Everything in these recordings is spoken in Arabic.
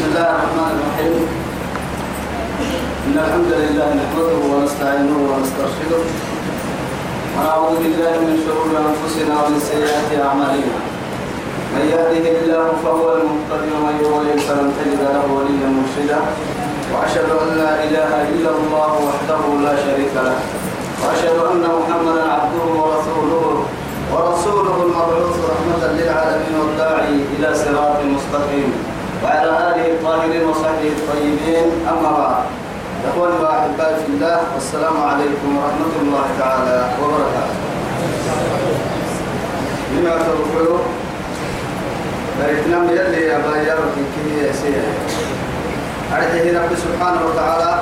بسم الله الرحمن الرحيم. إن الحمد لله نحمده ونستعينه ونسترشده ونعوذ بالله من شرور أنفسنا ومن سيئات أعمالنا. من يهده الله فهو المهتدي ومن يضلل فلن تجد له وليا مرشدا. وأشهد أن لا إله إلا الله وحده لا شريك له. وأشهد أن محمدا عبده ورسوله. ورسوله المبعوث رحمة للعالمين والداعي إلى صراط مستقيم. وعلى آله الطاهرين وصحبه الطيبين أما بعد إخواني وأحبائي في الله والسلام عليكم ورحمة الله تعالى وبركاته لما تقولوا بيتنام يلي يا بايا كي يا سيدي أرجه رب سبحانه وتعالى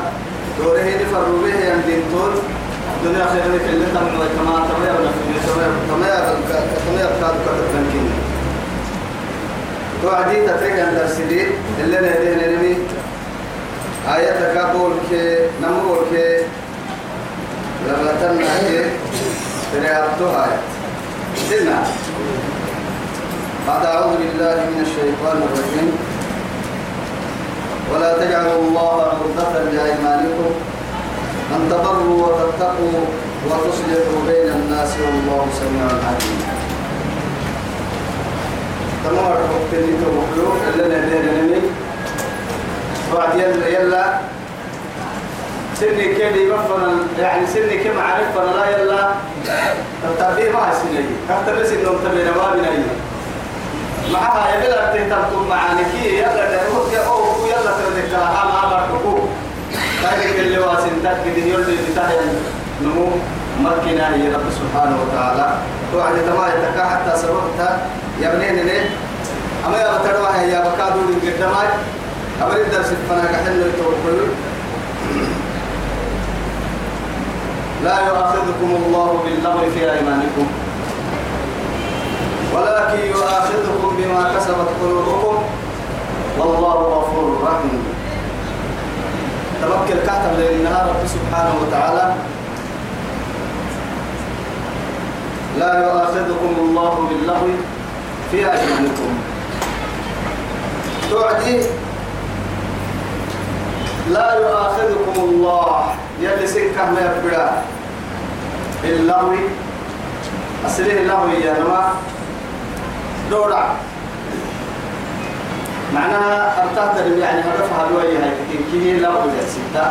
دوره نفروا به يندين طول الدنيا خير لك اللي تم كما تمير نفسي تمير تمير تمير كادو كادو تنكين توعدي تترك عند السيدي اللي نهديه نمي آية كابول كي نمور كي. لما تنع كي آية سنة بعد أعوذ بالله من الشيطان الرجيم. ولا تجعلوا الله عرضة لأيمانكم. أن تبروا وتتقوا وتصلحوا بين الناس والله سميع عليم. تمام الوقتين توقلوا إلا ندير نمي بعد يلا يلا. سني كده بفنا يعني سني كم عارف فنا لا يلا. تتابع ما سني. بس إنهم تبين ما بني معها يبلا تهتمتم معانك يلا نروح يا أو يلا تردك. لها ما بركوك ذلك اللي واسن. تك دي يولي بتاعي نمو. مكنا هي رب سبحانه وتعالى. توعد تما يتكا حتى سبقتها يا بنين ليه؟ أما يا بتروح يا بكادو من قدامي أمر الدرس فنا كحلو يتوكل لا يؤاخذكم الله باللغو في أيمانكم. ولكن يؤاخذكم بما كسبت قلوبكم. والله غفور رحيم. توكل كاتب لأنها رب سبحانه وتعالى. لا يؤاخذكم الله باللغو. في أيمانكم توعدي لا يؤاخذكم الله. يلي سكة ما يبدا باللغو أصله اللغو يا نما دورا معناها أرتاح يعني هدفها الوجه هاي. كي لغو ستة.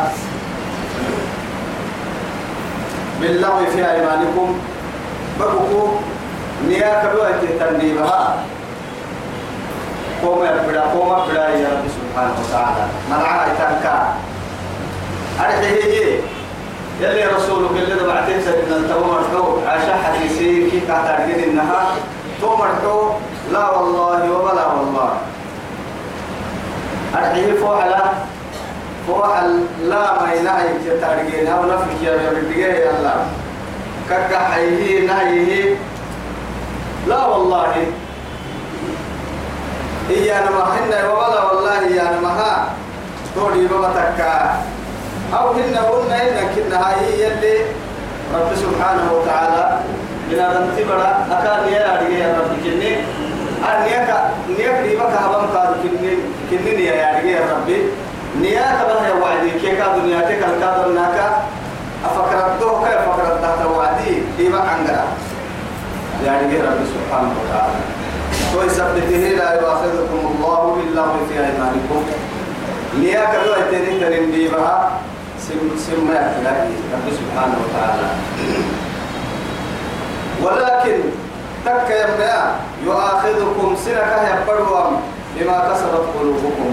باللغو في أيمانكم. بقوا نياك بوجه تنبيبها قوم يبدا قوم يبدا يا رب سبحانه وتعالى. مرعى تنكا أرحيه يلي رسولك اللي دبعتين سيدنا التومر حو عاشا حديثي كي تعتقد إنها تومر حو لا والله وبلا والله. أرحيه فوحلا فوحل. لا ما ينهي تتارجين أو نفك يا ربي يا الله. ككحيه نهيه لا والله. إيانا ما هن ولا والله إيانا ما ها. تولي بابا تكا. أو هن هن هن كنا هاي يلي رب سبحانه وتعالى من هذا تبرا أكان يا أدي يا رب كني. أنيك نيك دي بك هبم كاد كني كني يا أدي يا ربي. نياك بها يا وعدي. كيك دنيا تك الكاد ناكا. أفكرته كيف فكرت تحت وعدي. دي بك عنقرا يا أدي رب سبحانه وتعالى. ويثبته لا يؤاخذكم الله باللغو في أيمانكم. لياك لو اتنين ترين بيبها سم سم رب سبحانه وتعالى. ولكن تك يمنا يؤاخذكم سنك يبرهم بما كسبت قلوبكم.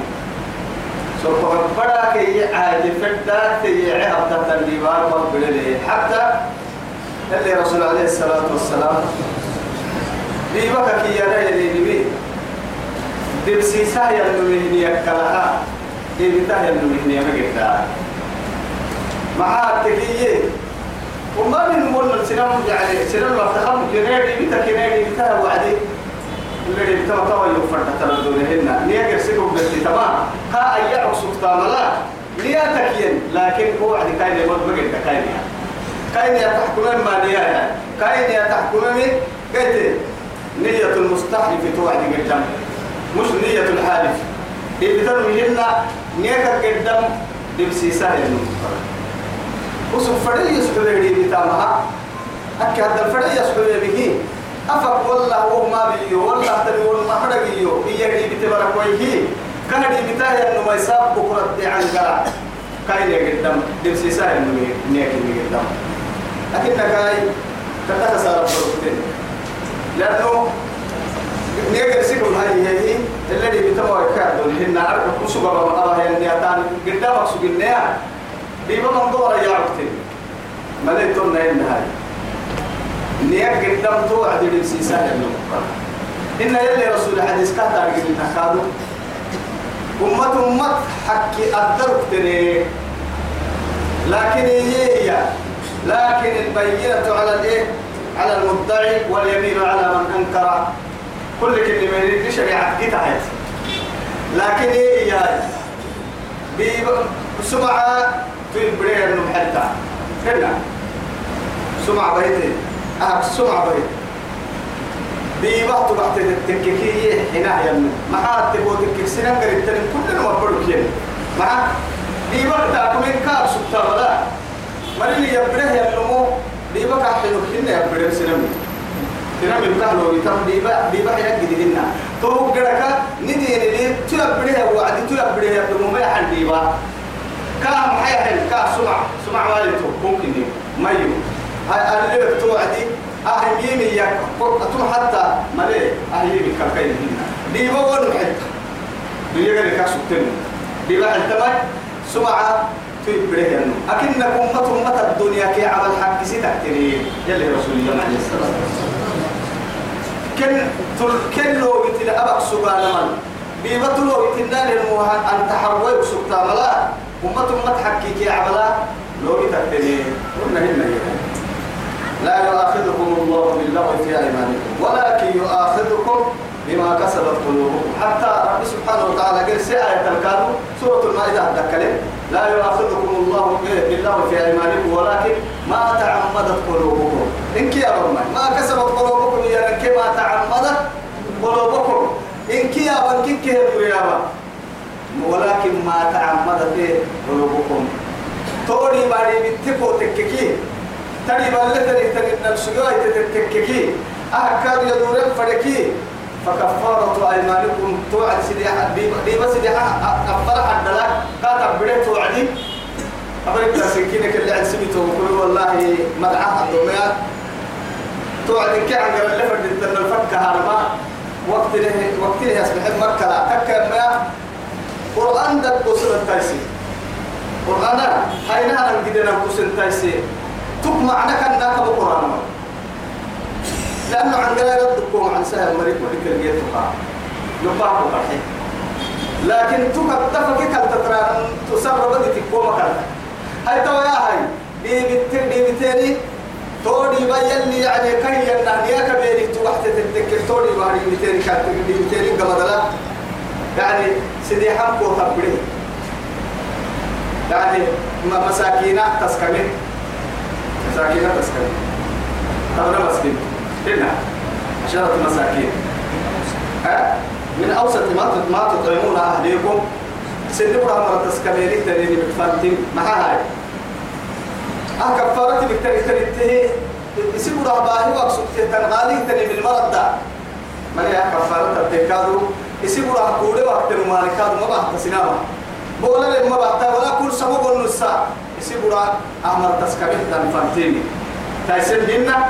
سوف بڑا كي عاد فدا تي حتى اللي رسول عليه الصلاة والسلام بيبك كي يرى يلي دبسيسا يلمهني يكلها دبتا يلمهني مجدا مع التكية وما من مول سنام يعني سنام مرتخم كنادي بتا كنادي بتا وعدي اللي بتا توا يفرد تردونهن نيا قرسكم بس تمام كا أي عكسك تاملا نيا تكين لكن هو عدي كاين يموت مجدا كاين كاين يتحكم ما نيا كاين يتحكم من قلت نية المستحلف توعد الجنة مش نية الحالف. ديبتن مهنا نيكا قدام دبسي سهل وسوف فري يسحب ديبتا مها أكي هذا الفري يسحب به. أفك والله وما بيو والله تنور ما حرقيو هي ديبتا بركويه كان ديبتا ينو ما يساب بكرة دي عن قرع. كاين قدام دبسي سهل نيكا قدام. لكن كاي سارة بروتين. لأنه نيجي سيكون هاي هي الذي بتوع كادو هن عرف كسبة أرى هي النياتان قدامك سوق النيا بيبقى منظور يا عبتين ما ليتون هن هاي؟ نيا قدام توعد للسيسان النقطة إن يلي رسول الحديث كهتا رجل نكادو أمة أمة حكي أدرك تري لكن هي. لكن البينة على الإيه؟ على المدعي واليمين على من أنكر. كل كلمة دي شريعة كتاية لكن إيه يا بسمعة تبرير حتى هنا سمعة بيتي أه سمعة بيت. بيبقى تبعت التككية هنا يمن ما حد تبغى تكسينا قريب تاني كلنا ما بدو كين ما بيبقى تاكل من كار سبتا ولا مريني يبره يلمو بيبقى كحلو كنا يبره سنمي تنا من كهلو يتم بيبقى بيبقى يجد لنا تو قرك ندي ندي تلبره وعدي تلبره يلمو ما يحل بيبقى كام حيحل كا سمع سمع والدته ممكن دي مايو اللي توعدي أهيمي يا أتو حتى ملي أهيمي كالكين هنا. دي بقول حتى دي غير كاسوتين دي بقى سمعة تبره يعني؟ أكنكم أمة أمة الدنيا كي عمل حق ستكتري يلي رسول الله عليه الصلاة والسلام كن تل كن لو بتل أبك سبحان من بيبتلو بتنا للموهان أن تحروا سبتا ملا أمة أمة حقي كي عملا لو بتكتري قلنا هنا لا يؤاخذكم الله باللغو في أيمانكم ولكن يؤاخذكم بما كسبت قلوبكم حتى رب سبحانه وتعالى قال سآية الكادو سورة المائدة ذكرت لا يؤاخذكم الله بالله في أيمانكم ولكن ما تعمدت قلوبكم. إنك يا رب ما كسبت قلوبكم يا رب ما تعمدت قلوبكم. إنك يا رب كيف يا رب ولكن ما تعمدت قلوبكم. توري باري بتكو تككي. تري بلتني تري نفسي تتككي أهكاد يدورن فركي. فكفارة أيمانكم توعد دي بس دي أفضل حد لا. كاتب بدأ توعدي. أبرك سكينك اللي عند سميته وقول والله مدعاها الدمية توعد كي عن قبل لفر دي الفك هارما وقت له وقت له يسمح مركة لا تكا ما قرآن ده قصر التايسي. قرآن هاينا نقدر نقصر التايسي. تك معنى كان ذاك بقرآن. لأنه عندنا يردكم عن سهل مريك ولك الجيت تقع يقع بقرحي لكن تكتفك كال تتران تسر بدي تكوم كال هاي تو يا هاي. دي بتر دي بتري تودي بيلي يعني كي ينهي يا كبيري توحت تتذكر تودي باري بتري كات دي بتري قمدلا يعني سيدي حمكو تبري. يعني مساكينة تسكنين. مساكينة تسكنين. تبرا مسكين. هنا عشرة مساكين. ها؟ من أوسط ما ما تطعمون أهليكم. سنبرا مرة تسكبيري تريني بتفانتين مع هاي. أه كفارتي بكتري تريته يسيبوا باهي وأقصد تنغالي تري بالمرض ده. مالي كفارة التكادو يسيبوا كودي وقت المالكاد ما بعد سينما بولا لما بعد ولا كل سبب النساء يسيبوا أمر تسكبير تنفانتيني. تايسن هنا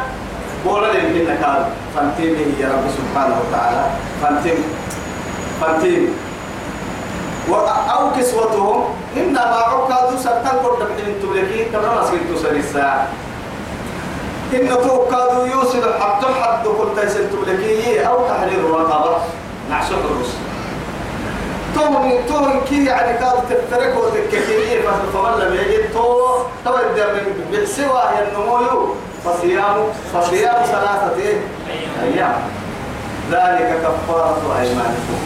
بولا لهم هنا قال فانتين يا رب سبحانه وتعالى. فانتين. فانتين. أو كسوتهم. إنما عكادوا سرطان قد بحين تبلكي كما نسكت سريسا. إن توكادوا يوصل حتى حد كل تيسن تبلكي أو تحرير رقبة نعشق الرسل. تومي تومي كي يعني كاد تفترك وتككيري فمن لم يجد تو تو من بالسوى النمو فصيام فصيام ثلاثة أيام. ذلك كفارة أيمانكم.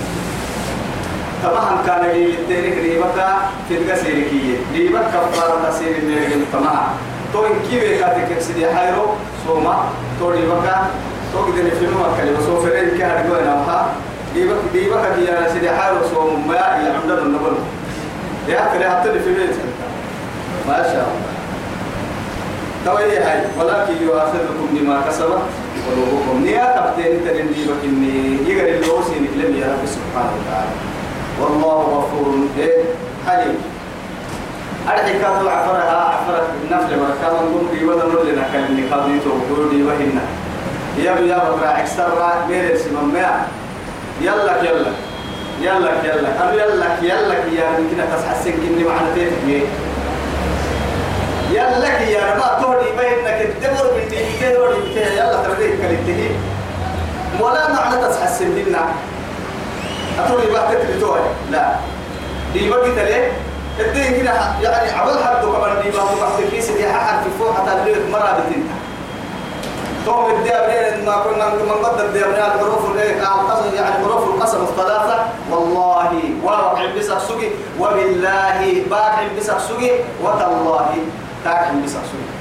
طبعا كان يترك ريبك في القسيركية ريبك كفارة سير النيرين طبعا تو إن كي بكاتك سيدي حيرو؟ سوما. تو ريبك تو كده نفهمه كلمة. سوفرين كهرجوا نوها ديبك ديبك يا سيدي حارس وما يعملون النبل. يا أخي لا في بيت. ما شاء الله. توي هاي ولكن يؤاخذكم بما كسبت قلوبكم. نيا كابتن ترين ديبك إني يقرأ اللوسي نكلم يا رب سبحانه وتعالى. والله غفور حليم. أرحي كادو عفرها. عفرت النفل وركاب نقوم ولا نقول لنا كلمة كادو يتوقعوا دي وهنا. يا يا بكرة أكثر مير سمم يلا يلا يلا يلا أنا يلا يلا يا يمكن تحسن كني معنا تيجي يلا يا ما تهدي بينك الدبر من دي كده يلا تريد كلمته ولا معنى تحسن لنا أتوني بقى تتريتوه لا. دي بقى تليه الدين كده يعني عمل حد كمان دي بقى تحت الكيس دي حد في فوق حتى اللي مرة بتنتهي. توم الدابرين ما كنا من قدر الدابرين الحروف القصم يعني حروف القسم الثلاثة. والله واقع بسخ سوقي وبالله باقع بسخ سوقي وتالله. بسخ سوقي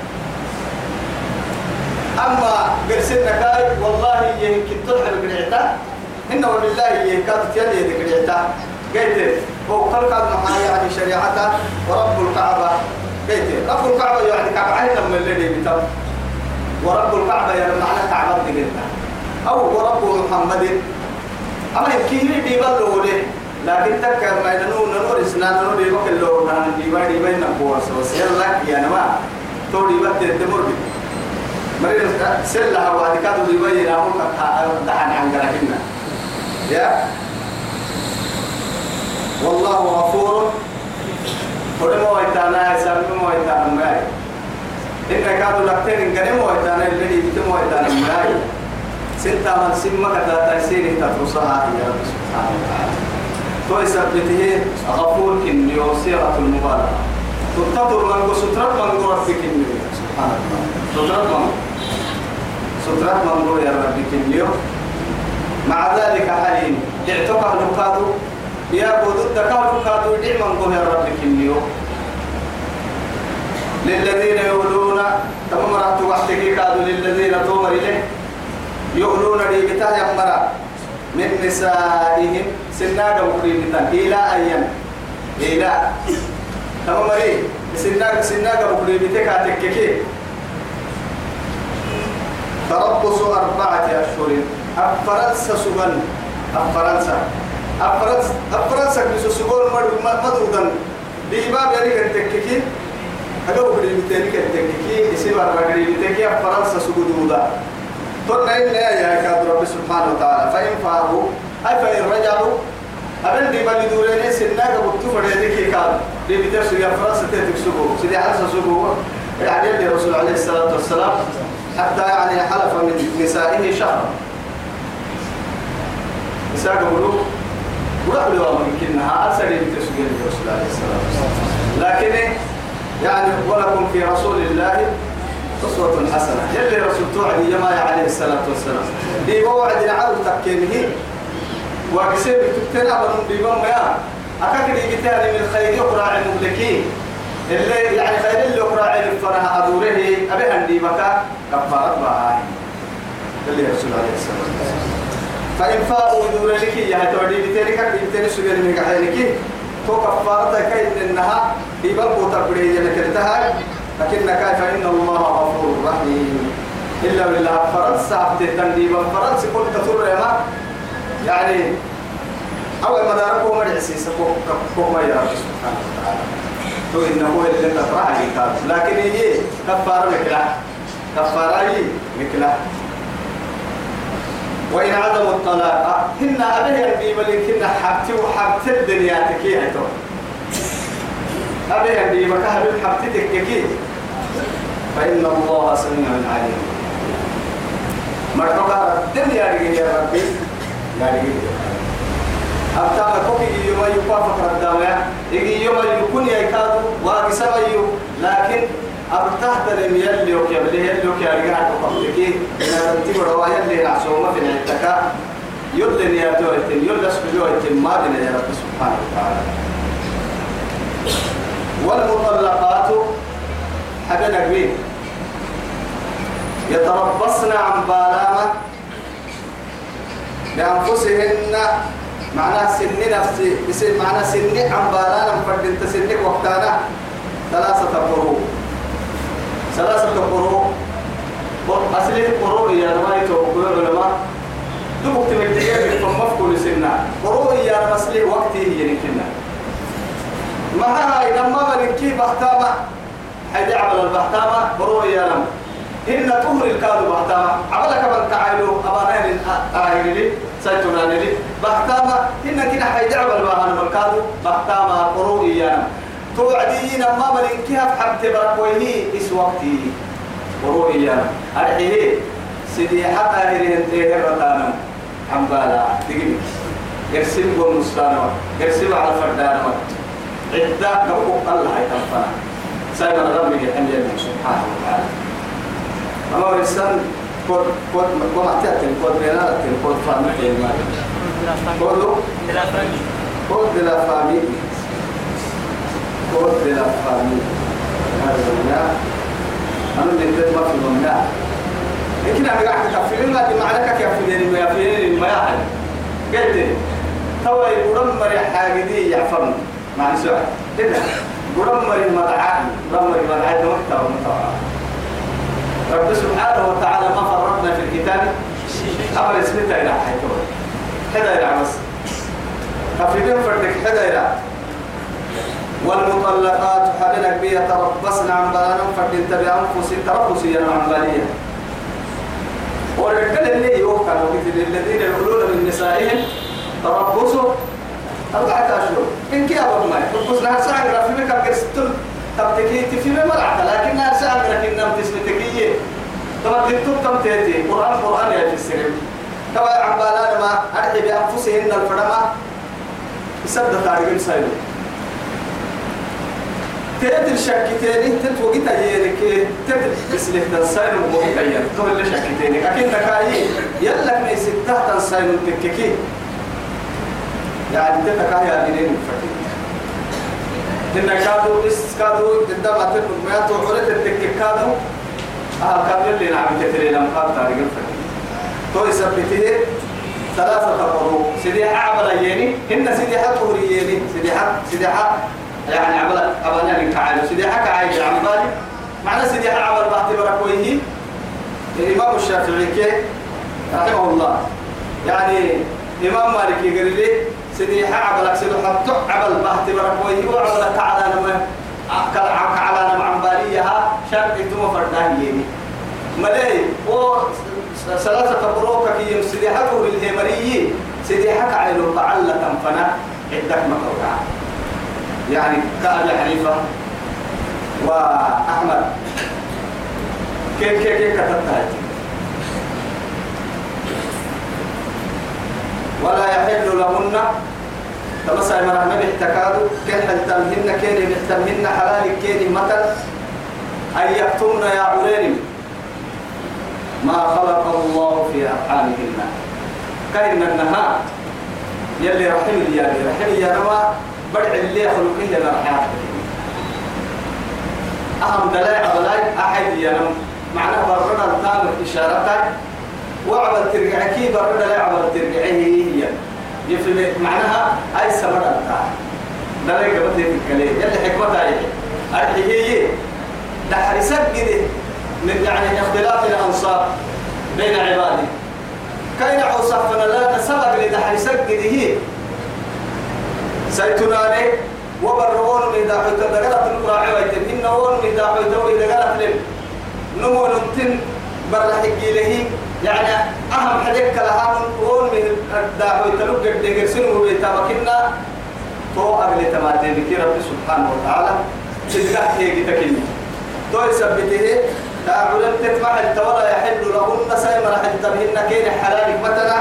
أما قرسنا كاي والله يمكن تلحق بالعتا إن وبالله يكاد تيلي العتا قلت هو خلق معايا يعني شريعته ورب الكعبة. قلت رب الكعبة يعني كعبة. عين لما اللي بتم ورب الكعبة يعني معنى كعبة قلت أو ورب محمد. أما يمكن دي بلو له لكن تذكر ما ينو نور إسلام نور دي بكل لو نان دي بقى دي بين نبوة سوسيل يعني ما تودي بقى تدمر بي. مريض سلها وهذه كادوا دي بين أمور دحن عن قرهنا يا. والله غفور. ولما ويتانا يسمى ويتانا ماي إن كانوا لكتين إن كانوا ويتانا اللي يتم ويتانا ماي سنتا من سمك تاتيسير تفرصها يا رب سبحانه وتعالى. تو يثبته غفور إن يوسيرة المبالغة تتطر من سترة من ربك سبحان الله سترة من. سترة من يا ربك مع ذلك حليم. اعتقى لقادو. يا بود كانوا كادوا نعم قوم يا رب كنيو للذين يقولون تمام رأت وحدك كادوا للذين تومر إليه. يقولون لي بتاه يمرا من نسائهم سناga مقريبتا إلى أيام. إلى. تمام ري سناga سناga مقريبتا كاتككي. تربص أربعة أشهر. أفرنسا سبن أفرنسا. أفرنس أفرنس كنيسو سقول مر مدودا بإباب يعني كتككي بدي بتاني كتككي يصير على بدي بتككي أفرنس سقودودا تقول إلا يا كاد رب سبحانه وتعالى. فإن فاروا أي فإن رجعوا أبن دي بني دورين سنة قبضتو فريدك كاد دي بترسو يا فرنسا تتك سيدي حرس سقو يعني يدي الرسول عليه الصلاة والسلام حتى يعني حلف من نسائه شهرا. نساء قبلوا ورحل وممكنها أسري بتسجيل الرسول عليه الصلاة والسلام. لكن يعني ولكم في رسول الله أسوة حسنة. يلي رسول توعد جماعة عليه الصلاة والسلام. دي وعد العرض تكينه وكسب تكتنا بنون بم يا. أكاك دي بتاني من خير يقرأ المملكين اللي يعني خير اللي يقرأ الفرح أدوره أبي هندي بكا. كفارة بهاي اللي رسول عليه الصلاة والسلام. فإن فاقوا دور لك يا تودي بتلك بتلك سجل من كحيلك تو كفارة كاين إنها يبقوا تبري جنك التهاي لكن كيف؟ إن الله غفور رحيم. إلا بالله. فرنسا عبد التنديب فرنسا كل تطر ما؟ يعني أول ما داركوا مرعسي سكوك ما يرى. سبحانه وتعالى. تو إنه اللي تفرح لكن هي كفارة مكلا كفارة مكلا وإن عدم الطلاق. هن أبيه يربي ملك هن حبتي وحبت الدنيا تكي عتو أبيه يربي مكاه بالحبت تكي. فإن الله سميع عليم. مرحبا الدنيا رجل يا ربي. يا رجل. أبتا كوكي يوم يقف فقر يجي يوم يكون يكاد واقسم لكن أبتهت لم يلوك يبليه يلوك يا رجال وقبلك إن تنتي بروا يلي نعسوما في العتكا يلي نياتو يتم يلي سبلو يتم ما بنا يا رب سبحانه وتعالى. والمطلقات حبنا قبيل يتربصن عن بالامة لأنفسهن معناه سن نفسي بسن معناه سن عن بالانا فرد انت سنك وقتانا ثلاثة قروء ثلاثة قروء أصلي قروء يا يتوقعون علماء. دبك تمتليه فمفكو لسنا قروء يا مسلي وقتي هي نكنا ما هاي لما بنكي بحتامة حيدي عمل البحتامة قروء يا لم إن تمر الكادو بحتامة عملك من تعايلو أمانين آهل لي سيتنا لي بحتامة إن كنا حيدي عمل بحان الكادو بحتامة قروء يا لم توعدين ما بنكيها في حبت بركويه إس وقتي. قروء يا لم أرحيه سيدي حتى هرين تيه رتانا حنبالا تجيب يرسم قوم مستانا يرسم على فردانا. عدة نقوم الله يتنفنا سيما ربي يحمي سبحانه وتعالى. أما الإنسان كود كود ما تأتي بينا تأتي كود فامي كود de la famille كود de la famille هذا أنا اللي بدي ما في الممنوع لكن أنا قاعد تكفلين ما معنى كيفلين ما يفلين ما يحل قلت تو يقولون مري حاجة دي يعفرن مع سؤال كده يقولون مري مدعاء مري مدعاء مكتب مطوع رب سبحانه وتعالى ما فرطنا في الكتاب. أمر اسمته إلى حيث هذا إلى بس كفلين فردك هذا إلى. والمطلقات حبلك بي يتربصن عن بلانا فردين تبع أنفسي تربصي عن بالية ورجال اللي يوكل الذين يقولون من نسائهم تربصوا. أربعة أشهر. إن كي أبغى ما تربص نهار ساعة في مكان كرستل تبتكي تفي ما ملعت لكن نهار ساعة لكن نم تسمتكية طبعا تكتب تم تأتي قرآن قرآن يا السلام طبعا عبالان ما أرحي بأنفسهن الفرما يسد تاريخ سايلو تيت الشك تاني تتوقي تجيرك تت بسله تنساين وموقي تجير تقول لي شك تاني أكيد نكاي يلا من ستة تنساين تككي يعني تتكاي أدينين فتي إن كادو بس كادو عندما تنم ما تعرف التكك كادو. آه كادو اللي نعم كتير لم قال تاريخ فتي تو يثبته ثلاثة قروء سيدي عبر يني إن سيدي حق يني سيدي حق سيدي حق يعني عمل أبانا لك عايز سيدي حكى عايز عن بالي معنى سيدي حكى عمل بعد بركويه. الإمام الشافعي كي رحمه الله. يعني إمام مالك يقول لي سيدي حكى عمل سيدي حتى عمل بعد بركويه وعمل تعالى نما أكل عك على نما عن باليها شرط ثم فردان يني ملأي و ثلاثة بروك كي سيدي حكى بالهمري سيدي حكى عينه تعلة فنا عدك مكوكا. يعني كأبي حنيفة وأحمد كيف كيف كيف كتبتها؟ ولا يحل لهن تمسى مرة نبي احتكادوا كيف تمهن كيني بحتمهن حلال كيني مثل أن يكتمن يا علين ما خلق الله في أرحامهن. كأن النهار؟ يلي رحم لي رحم يا نما بدع اللي خلقه لنا رحمة أهم دلائع بلاي أحد ينم معناه برنا التام إشارتك. وعبل ترجع كي برنا لا عبل ترجع هي يفهم معناها أي سبب التام دلائع قبل تتكلم يلي حكمتها هي أرحي هي دحرسك كده من يعني اختلاف الأنصار بين عبادي. كاين عوصفنا لا سبب لدحرسك كده هي. سيتناني وبرون من داخل تدغلت القراء ويتم إن ون من داخل توي دغلت لم. نمو نمتن برلحق له يعني أهم حديك لها ون من داخل تلوك دغر سنو بيتابكنا تو أغلي تمادين بكي رب سبحانه وتعالى. تدقى هيك تكين تو يثبته. تعالى تتبع التولى يحل لهن سيما رح تبهن كين حلالك مثلا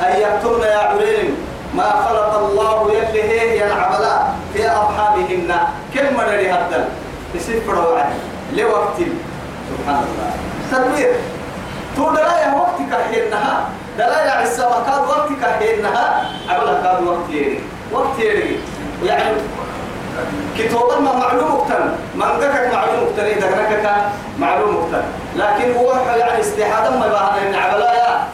أن يكتمن يا عليم ما خلق الله يلي هي ينعبلا في أرحامهن. من هدل يسير وعد لوقت. سبحان الله. تدبير. تو دلايا وقتك حينها دلايا عسى وكاد وقتك حينها عبلا كاد وقت يري وقت يري يعني كتوبا ما معلوم مقتن من ذكك معلوم مقتن إذا ذكك معلوم مقتن لكن هو يعني استحادا ما بهنا إن عبلا يا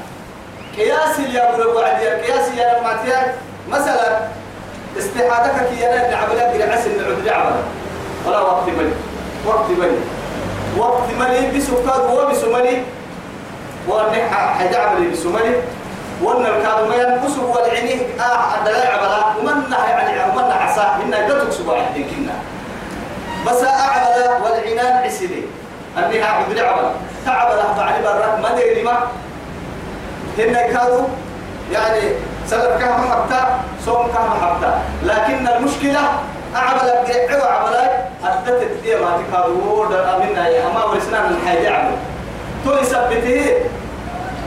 قياس اللي أقول وعد يا قياس يا لما مثلا استحادك كي ينا نعمل لك عسل نعود عمل ولا وقت بني وقت بني وقت ملي هو بسملي وأن حدا عمل بسملي وأن الكاد ما ينقص والعيني آه الدلاء عملا ومن يعني ومن عسى. إن يدتك سبع كنا. بس أعمل والعنان عسلي. أني أعبد عمل تعمل بعد برا. ما ديري ما هن كادوا يعني سبب كهم حبتا صوم كهم حبتا لكن المشكلة أعمل أبدع وعملات أدت الدنيا ما تكادور أمنا يا أما ورسنا من حاجة عمل تو يثبته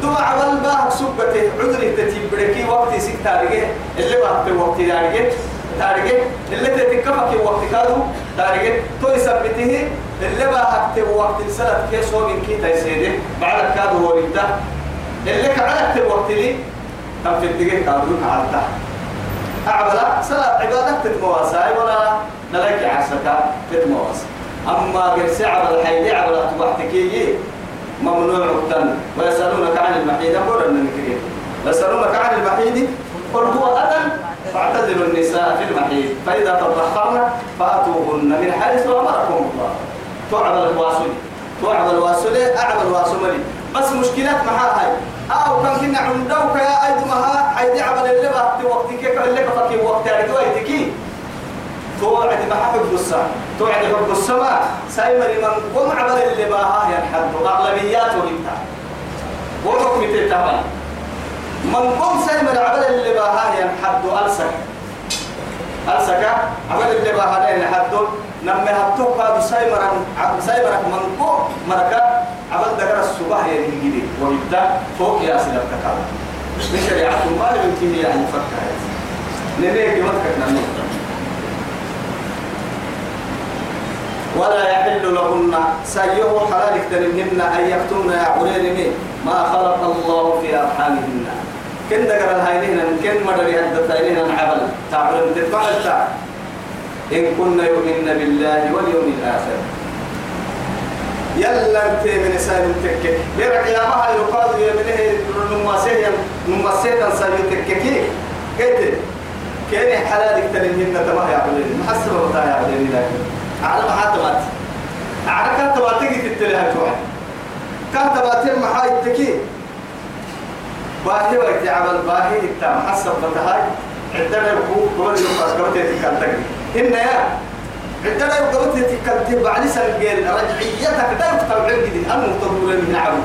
دو عمل باه سبته عذري تتبركي وقت سيك تارجه اللي باه وقت تارجه تارجه اللي تتكفك وقت كادو. تارجه تو يثبته اللي باه وقت السنة كيس هو من كي تيسيده بعد كادو هو اللي كعلت الوقت لي. كم في الدقيقة كادو كعلتها أعبلا سلا عبادك تتمواسا ولا نلاقي عسكا تتمواسا أما قرسي عبد الحيدي عبد تبحتكي ممنوع الدم ويسألونك عن المحيط أقول أن نكريه يسألونك عن المحيط قل هو أذى فاعتزلوا النساء في المحيط فإذا تطهرن فأتوهن من حيث أمركم الله. تعب الواسل تعب الواسل أعب الواسملي بس مشكلات معها هاي. أو كان كنا عندوك يا أيدمها حيدي عمل اللي بقى وقت كيف اللي كفكي وقت ويتكي توعد ما حب السماء توعد حب السماء سايمر من قم عمل اللي بقى ينحد أغلبيات وإنت وحكم تتعمل من قم سايمر عمل اللي بقى ينحد ألسك. ألسك. عمل اللي بقى ينحد نمي هبتوك هذا سايمر سايمر من قم مركا عمل دقر الصباح يجي ويبدأ فوق يا سيدنا تكال من شريعة ما يمكن يعني فكر نبيك مكة نمي ولا يحل لهن سيه حلال تنمهن أن يكتمن يعورين ما خلق الله في أرحامهن. كن دقر الهينهن كن مدري هدتينهن عبل. تعبرن تتفعل إن كن يؤمن بالله واليوم الآخر. يلا انت من سايم تكك بيرك يا ما يقال يا منه نماسية نماسيه سايم تككي كده كان حلالك تنين تما يا عبدين محسب وتا يا عبدين لكن حد مات على كانت تباتي تتلها جوع ما هاي تكي باهي وقت عمل باهي التام حسب بتهاي. عندنا الحقوق قبل يوم قبل تتكلم إن يا عندنا قبل تتكلم بعد سنة رجعيتك ده يكتب عندي المطلوب من عبد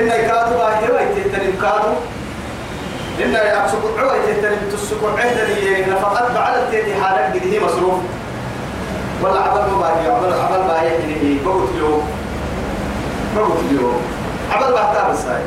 إن يكادوا باهي وقت تتنم كادوا إن أبسط عوي تهتني بتسكو عهدني نفقت بعد التيتي حالك قد هي مصروف. ولا عمل مباهي عمل عمل باهي هي بقول اليوم. بقول اليوم. عمل بحتار الساي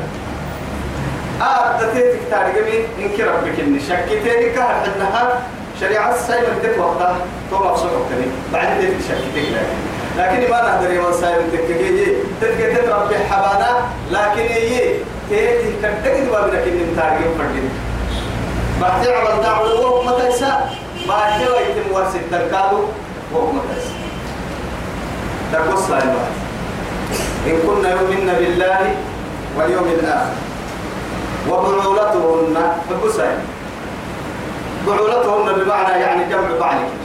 آه تتيتك تارجمي إنك ربك إن شكتيني كهر حدنها شريعة الساي من تك وقتها تو مبسوط وقتني بعد تيتك شكتيك لكن لكن ما نقدر ساي من تك يجي تتك تربي حبانا لكن يجي تيتي كدك دوا بنا كن تارجم فردين بعد عمل دعوة وهو متى يسا بعد كده يتم ورث التركادو وهو متى يسا تقص لا إن كنا يؤمن بالله واليوم الآخر. وبعولتهن فقصين بعولتهن بمعنى يعني جمع بعلك.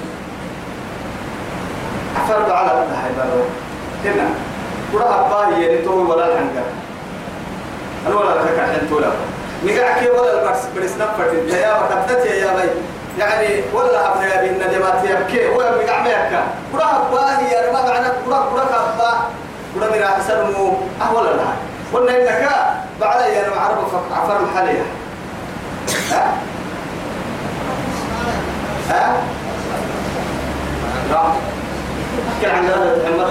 فرد على الهيبة هنا قرأ أباه ينتوي ولا الحنقر أنا ولا لك حين تولا. نقع كي ولا البرس برس نفرت. يا بكتت يا بي. يعني ولا أبنى يا بي الندمات يبكي. ولا نقع ميكا قرأ أباه يا رما معنا قرأ قرأ أباه قرأ من أحسن مو أهول لها قلنا إنك بعد يا رما عفر الحالية. ها؟ ها؟ كان عن هذا محمد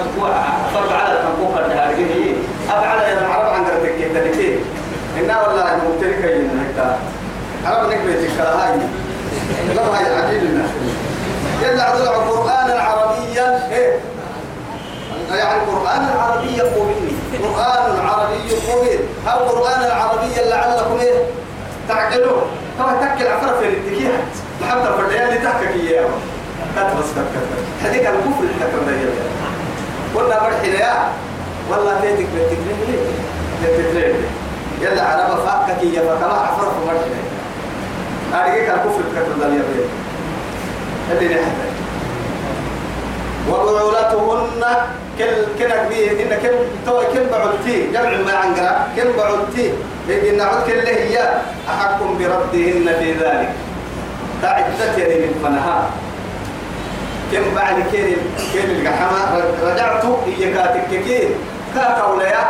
فرد على تنقوق النهارية أفعل يا العرب عن قرتك كتنكي إنا والله مبتلك ينهكتا عرب نكبتك هاي. لا هاي عديدنا يلا عدو قرآنا عربيا. إيه؟ يعني قرآنا عربيا مبين قرآن عربي مبين أو قرآنا عربيا لعلكم إيه؟ تعقلون؟ كما تكل عفرة في الاتكيات. محمد الفرديان اللي تحكك إياه كتبس كتبس هذيك الكفر اللي تكبر قلنا برحنا يا. والله تيتك بالتكريم ليه؟ بالتكريم يلا عرب فاكك يا فكما عفرف مرحبا أرجعك الكفر كتر دل يبين اللي نحن وبعولتهن كل كنا بيه إن كل تو كل بعلتي جمع ما عنقرا كل بعلتي إن نعود كل هي. أحكم بردهن في ذلك. تعدت يدي من فنها كم بعد كين كين الجحمة؟ رجعت هي كاتك كين كاكا ولا يا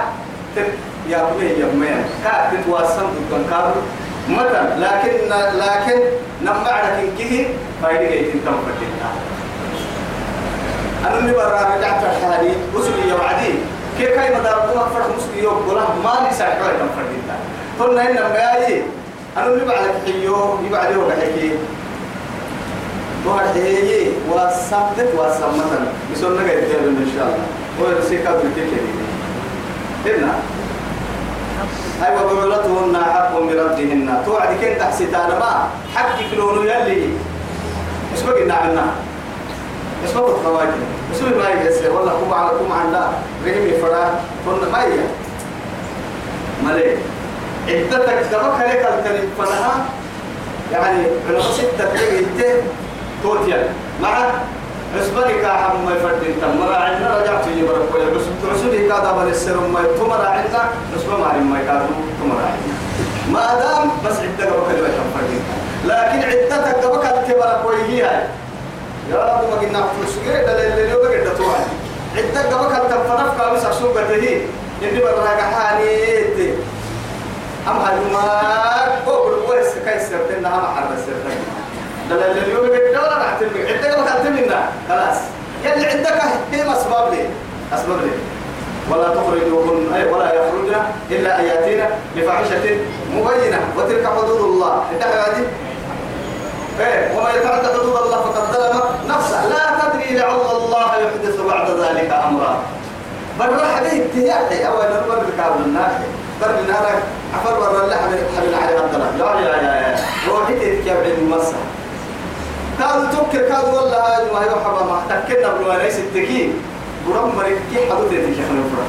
يا بني يا بني كات تتواصل ضد كابو مثلا لكن لكن نمعنا كنكه فايدة جيتين تم فتنا أنا اللي برا رجعت الحالي وسلي وعدي كيف كاي مدار قوة فرح مسلي يوم ولا ما لي ساعة تم فتنا قلنا إن ما أنا اللي بعد حيو. يبعد يوم حكي وهي وسمت وسمت بسنة قاعد إن شاء الله. ويرسيك بالكيكي هنا أي وبعولتهن حق بردهن. توعد كن تحسيتان ما حق كلون يلي. نعملنا مش بقي الخواجة. مش بقي ما يجسر والله كم على كم عنا رحمي فرا كنا ما هي. ملي. عدتك دمك عليك الكلم فنها يعني على ستة تجي توتيا. مع عسبني كاحم ما يفردين تم مرا عندنا رجعت يجي برا كويا بس تعسوني كذا بل السر ما تمرا عندنا. عسبا ما ما يكادو. تمرا عندنا. ما دام بس قبل كلمة تفردين لكن عدتك قبل كلمة كوي هي يا رب ما قلنا فلوس. غير دليل اللي هو قد توعد عدة قبل كلمة تفرف كابس عشان قده إني برا كحاني أم هالما كوكل ويس كيسر تنا هم دلال اليوم قد ولا راح تلمي عندك ما منا خلاص. يلي عندك هي أسباب لي. أسباب لي. ولا تخرجوهن أي ولا يخرجن إلا أن يأتينا بفاحشة مبينة. وتلك حدود الله. هذه إيه. وما يتعدى حدود الله فقد ظلم نفسه. لا تدري لعل الله يحدث بعد ذلك أمرا. بل راح به اتهاقي أول نربر بكابل النار. بل نارك عفر ورا الله حبل على الضرب لا لا لا روحي تتكبع المسح. كادوا تفكر كادوا والله ما هي حبا ما تكنا بلو ليس التكين برم مريك كي حدود يتك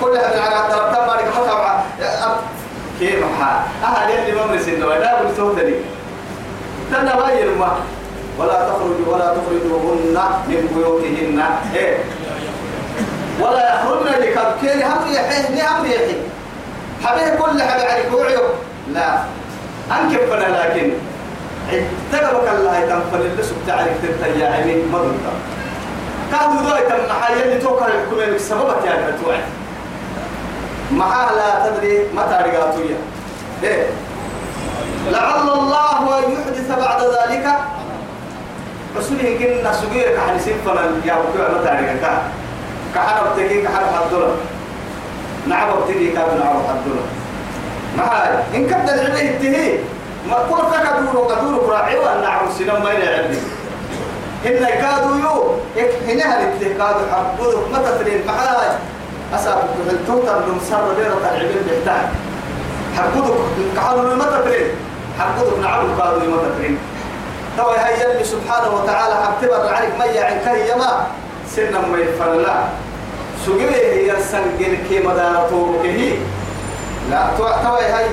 كل هذا على الضرب تم ما تبع كيف حال أهل اللي ممرس إنه لا بلسوه لي. تنا ما يرمى. ولا تخرجوا ولا تخرجوهن من بيوتهن. إيه. ولا يخرجن لكبكين هم يحيه هم يحيه. حبيه كل حبي عليك وعيب لا. أنكب لكن. تقبك الله تنفل اللي سبت عليك تنتهي يعني ضلت كانوا ذوي تم حاليا اللي توقع الحكومة بسببك يا كتوعد معها لا تدري متى رقاتوية إيه. لعل الله أن يحدث بعد ذلك. رسوله كنا سجير كحل سنفنا يا بكوع متى رقاتا كحنا بتجي كحنا حدولا نعم بتجي كابن نعم حدولا معها إن كبد العلم التهي ما كل فكدور وقدور براعي وأن نعم سنم ما يلعبني إن كادوا يو إك هنا هلت كادوا حبوه ما تفرين معاي أسابق التوتر من سر بيرة العلم بيحتاج حبوه كحلوا ما تفرين حبوه نعم كادوا ما تفرين تو هي اللي سبحانه وتعالى حبتبر عليك ما يعني كريما سنة ما يفعل سجوه هي السنجل كي مدارته كهي. لا تو تو هي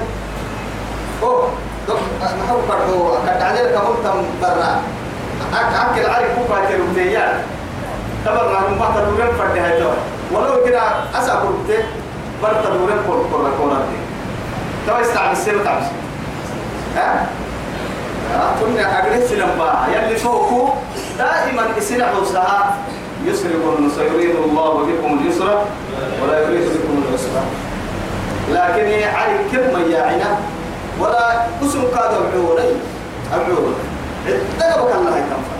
أوه. نحو برضو قد عليك كمنتم برا. أك أكل عارف هو باكر وتيار تبرنا من بعض الدورين فرد هاي ولو كده أسا كربت برت الدورين كور كور كور دي توا استعب السير تعب ها؟ كنا أجلس لما يلي فوقه دائما إسنع وسها يسرق سيريد الله بكم اليسر ولا يريد بكم العسر لكن علي كم يعينا ولا اسم كاد عوري عوري اتقبك الله يتنفع.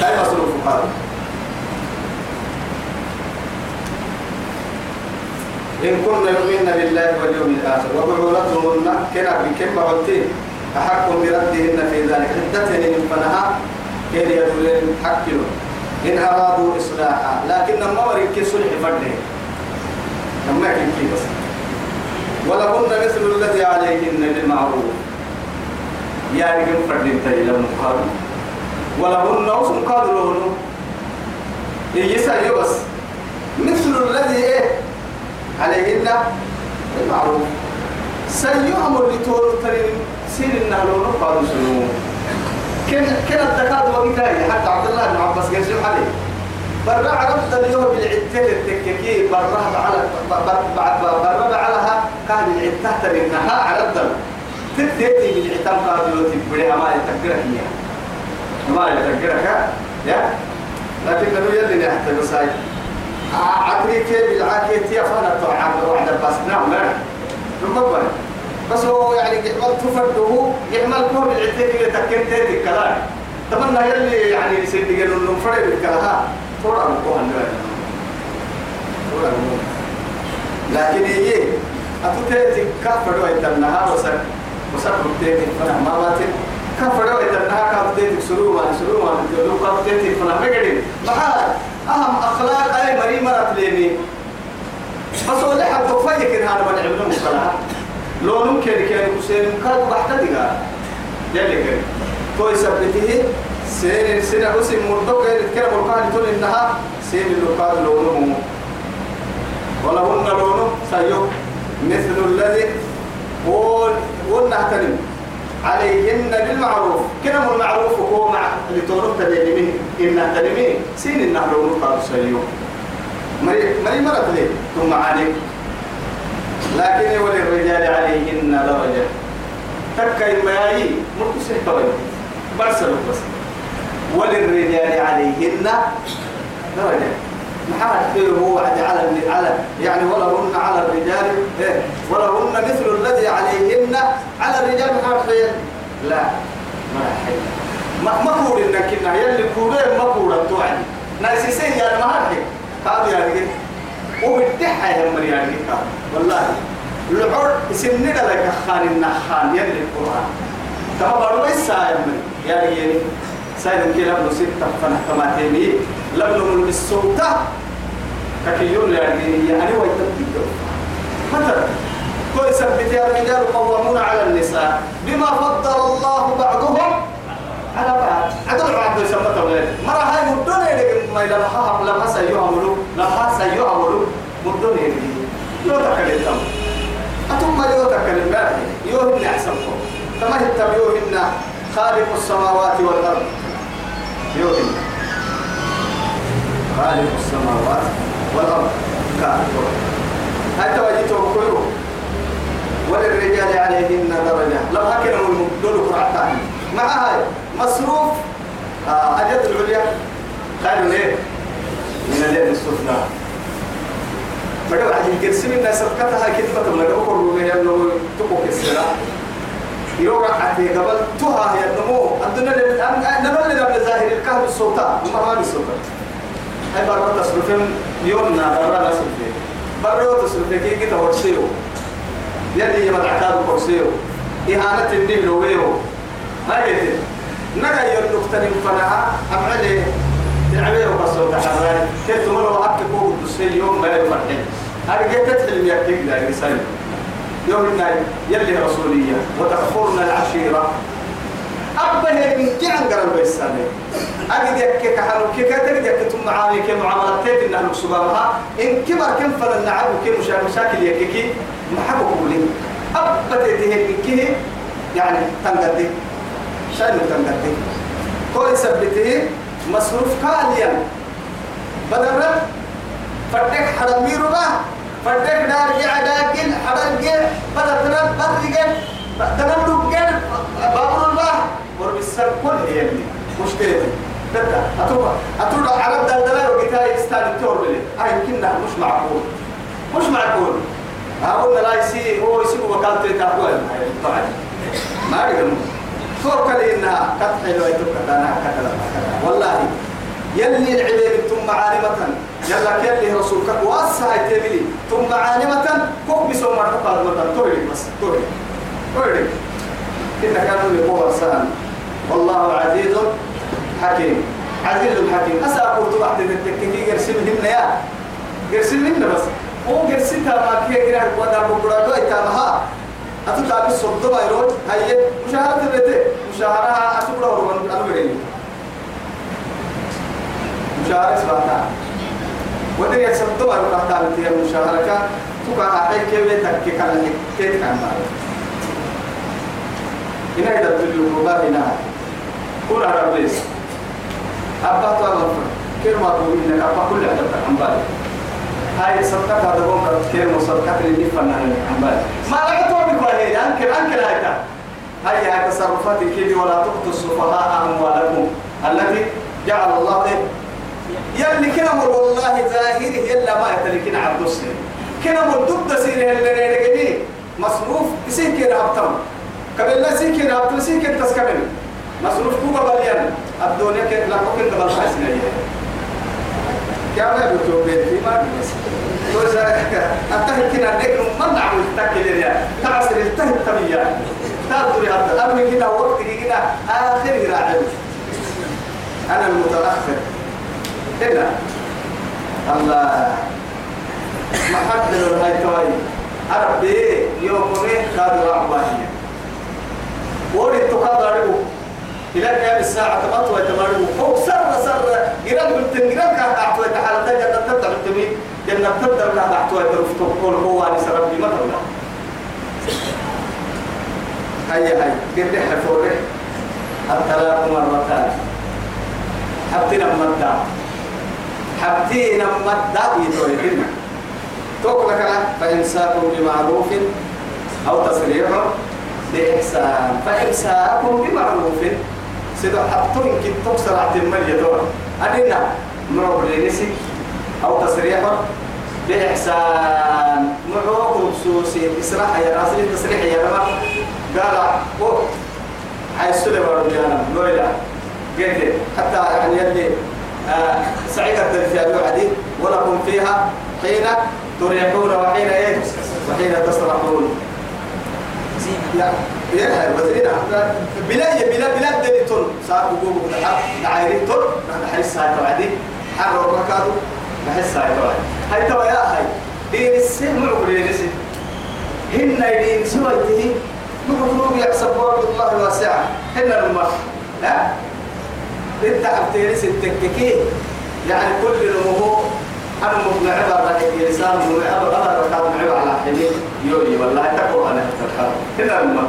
كيف مصروف هذا إن كنا يؤمن بالله واليوم الآخر وبعولتهن كنا بكم عدتين أحق بردهن في ذلك. عدتهن فنها كان يدولين حكيو إن أرادوا إصلاحا. لكن لما ورك صلح فرده لما يكن بس ولهن مثل الذي عليهن بالمعروف. يا رجل فردين تيلا مقال ولهن وسم قالوا له يسأل بس. مثل الذي إيه عليهن بالمعروف. سيؤمر لتور ترين سين النهلون قالوا شنو؟ كن كن الدكاتره وقتها حتى عبد الله بن عباس قال شو عليه؟ برا عرفت اليوم بالعدة التككي برا على برا علىها كان العدة ترينها عرفت تدتي بالعتام قادلو تبريها ما يتكرك هي ما يتكرك يا. لكن لو يلي نحت بساي. عقلي كيف بالعاكية تيفانا طبعا واحدة بس نعم ربما بس هو يعني قعمل تفرده يعمل كوم العتيق اللي تكن تيدي كلام. تمنى يلي يعني يصير يقولوا إنه فرق الكلام تورا الكوهن لكن إيه؟ أتوتيتي كفر ويتنها وسر وسر بتيتي فنا ما باتي. كفر ويتنها كابتيتي سلوما سلوما لو كابتيتي فنا مقدي ما أهم أخلاق أي مريم مرت ليني. بس هو لحد تفيك إن هذا من عمله مكلا لو نمكن كان كسين كاد بحتة دقا. ذلك تو يثبته سين سين أسم مردوك يتكلم القرآن تقول إنها سين اللقاء لونه ولهن لونه سيو. مثل الذي ونهتنم عليهن بالمعروف. كلام المعروف هو مع اللي تورط تبيني إن تلمي سين النهر ونقال سيو مري مري مرت لي ثم عليك لكن وللرجال عليهن درجة. تكا المياي مركز توي برسل بس. وللرجال عليهن درجة. فيه هو على على يعني ولهن على الرجال إيه ولهن مثل الذي عليهن على الرجال فيه لا ما حي ما ما كور إنك يلي كورين ما كور توعي ناس يسين يا ما هذه. هذا يعني وبتحها يا مريم يعني والله. العر سننا لك خان النخان يلي القرآن. تما بارو يا مريم يعني يعني سايد كي لبنو ستة فنح تماتيني لبنو من السلطة ككيون يعني يعني ويتبدي مثلا كل سبت يا الرجال قوامون على النساء. بما فضل الله بعضهم. على بعض عدل بعض يسمى تولد مرة هاي مدونة لكن ما إذا لها لها سيعملوا لها سيعملوا مدونة يو تكلم تام أتم يو تكلم بعد يو هن أحسنكم كما يتبعوهن خالق السماوات والأرض. يو هن خالق السماوات والأرض. كافر هل توجدتم كله. وللرجال عليهن درجة. لو هكذا دول قرعتان مع هاي. مصروف. آه أجد العليا. قالوا ليه من الليل السفلى بدو عجل كرسي من الناس. كتها كتبة من لو كروا ليه إنه تبوك السلاح يروح عتي قبل تها يا نمو الدنيا نمل لنا ظاهر وما ما السلطان هاي برا تصرفين يومنا برا تصرفين برا تصرفين كي كده ورسيو يلي يمدعكاد كرسيو إهانة النيل لويو ما قلت نجا يرنقتني فنها أمعلي تعبيه وقصوا تحراري كنت مرة وحكي فوق الدسي يوم ما يفرحين أرجع تدخل يكتب رسالة يوم الناي يلي رسولية. وتخفرنا العشيرة. أبه من كان قرب السنة أجد يك كحلو كي كتر يك تم معامي كي معاملات تيت إنه سبحانها إن كبر كم فلن نعب كي مشاكل مشاكل يك كي محبو قولي أبه تيه كي يعني تنقدي. شأنه تنقدي. كل سبته مصروف كاليا. بدل فتك حرمي ربا فتك دار يعداكل حرق بدل تنب برق تنب دقل بابر الله ورب السر كل هي اللي مشكلة بدأ أتوبة أتوبة عرب دلدلة وقتها يستان التور بلي. هاي يمكننا مش معقول. مش معقول. أقول لا يسي هو يسي وكالة تقوى طبعا ما أقدر صور كلي إنها كتحي لو يتوقع أنا كتلا والله. يلي العبيد ثم عالمة. يلا كيلي رسولك. واسع تبلي. ثم عالمة. كوك بسو مرتقى المدن توري بس توري. توري إن كانوا يقوى سهل والله عزيز حكيم. عزيز حكيم. أسأل قلت بعد التكتيكي قرسل هنا يا. قرسل هنا بس. هو قرسلتها ما كي قرار ودا بقرا دو إتامها أتوقع بالصدق ما يرون هاي مشاهرة البيت مشاهرة أسوق له من أنا بدين مشاهرة سبحانه ودي يصدق ما يرون أحتاج تيا مشاهرة تبقى حي كيف تكي كلا كيف كان مالك هنا إذا تدلوا قبار هنا. كل عرب ليس أبا طالب كلمة تقول إنك أبا كل عدد عن بالي هاي صدقة هذا هو كلمة صدقة اللي نفنا عن بالي ما لقيتوا بكوهين أنكر أنكر هاي هاي هاي تصرفات كيدي ولا تؤتوا السفهاء أموالكم. التي جعل الله إيه؟ يلي كنا مر والله ظاهره يلا ما يتلكين عبد السنين كنا مر ضد سيره اللي نرجعني مصروف يسين كنا هبتم قبل كنا هبتم سين كنا تسكمل مصروف كوبا بليان. الدنيا كنا لا ممكن قبل حاسنا كيف ما بتقول في ما بس. توزع أتاه كنا نقول ما نعمل تكلم يا تعصر التاه تبيا تقدر هذا. أبني كده وقت كده آخر راعي. أنا المتأخر. هنا الله. ما حد له هاي توي أربي يومي كادوا عباهية ورد تقدر إلى كام الساعة تبطل وتمرد فوق سر سر. جيران قلت جيران كان تحت وتحالة جنة تبدأ تمي جنة تبدأ كان تحت وترفض كل هو أنا سربي ما تبدأ. هيا هيا. قد حفوره الطلاق مرتان حبتنا مدى حبتنا مدى يتوهدنا توقع لك فإمساك بمعروف أو تسريح بإحسان. فإمساكم بمعروف. سيدو حبتو يمكن تكسر عتم المرية أدينا مرور لنسي أو تسريح بإحسان. معوق خصوصي إسراح يا راسل تسريح يا رب قال أوه حي السلم ورجانا لويلا قلت حتى يعني يلي آه سعيد الدرس أبي عدي ولكم فيها حين تريحون وحين إيه؟ وحين تسرحون. لا يا وزيرنا بلا بلا بلا دليل صار بقول دعايري تون نحس هاي توعدي حر ركادو نحس هاي توعدي هاي توا يا هاي دين السن معقول دين السن هن دين سويته نقول يحسب الله واسعة هن المرء لا. إنت عبتين ستككي يعني كل نمو أنا مبنى عبر رأيك لسان مبنى عبر أنا ركاب عبر على حليل يولي والله تقوى أنا هنا المرء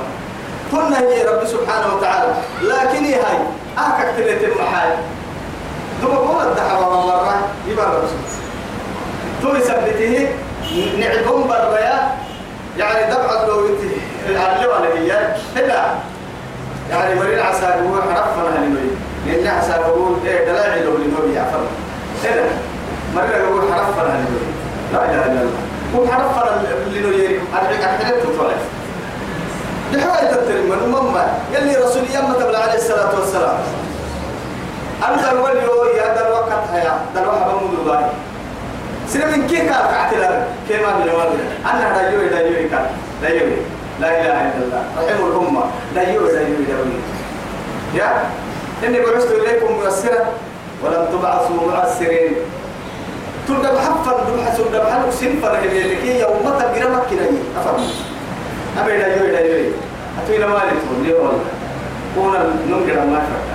قلنا هي رب سبحانه وتعالى لكن هي هاي؟ أهكك تلت المحال ثم قول الدعوة مرة يبقى رسول تو يثبته نعبهم بريا يعني دفع لو اللي ولا هي هنا يعني ورين عسى هو حرفنا هنوي لأن عسى هو إيه دلاعي لو لنوي يعفر. هنا مرة يقول حرفنا هنوي لا إله إلا الله. هو حرفنا لنوي أرجع أحترمت تطلع. بحواية الترمى المما يلي رسول يما تبلع عليه الصلاة والسلام. أنت الوليو يا دل وقت هيا دل وحبا مدوباي سنمين كي كار كعتلا كيما من الوالد أنا دايوي دايوي كار دايوي لا إله إلا الله. رحم الأمة. دايوي دايوي دايوي يا إني بعثت إليكم ميسرا ولم تبعثوا معسرين. تلقى بحفر بحثوا بحثوا سنفر اللي يوم تقرا مكنا أفهم؟ أبي دايوي دايوي أتوي لما لتقول لي والله كون نمجر ما فرق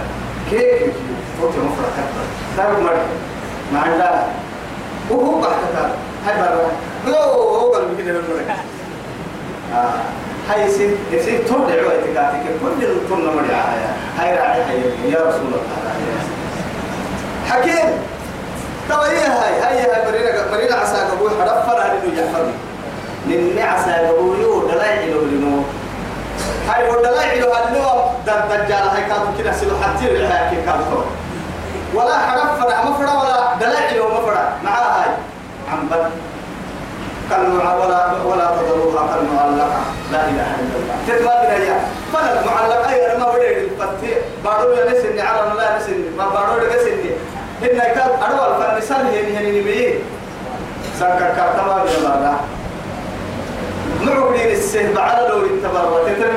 كيف فوت مفرق دار مر ما عندها وهو بحثها هاي برا لو هو قال بكده نمر آه. هاي سين سين تود عوي تكاتك كل الطن نمر يا هاي راعي هاي يا رسول الله. حكيم. ترى هي هاي هاي هاي مرينا مرينا عسى قبول حرفنا لإنه يحفظني من عسى قبول يو دلائل لإنه هاي ودلائل هاللو دجال هاي كانوا كده سلو حتى الحياة كيف كانوا. ولا حرفنا مفرا ولا دلائل ومفرا مع هاي. عم بد كالمع ولا ولا تضروها كالمعلقة لا إله إلا الله. تتما بنيا فلا المعلقة أي ما بدي الفتي بارو يا نسني على الله نسني ما بارو يا نسني إن كان أروى الفنسان هني هني نبيه سكر كرتما بلا معقدين السه بعد لو انتبر تتم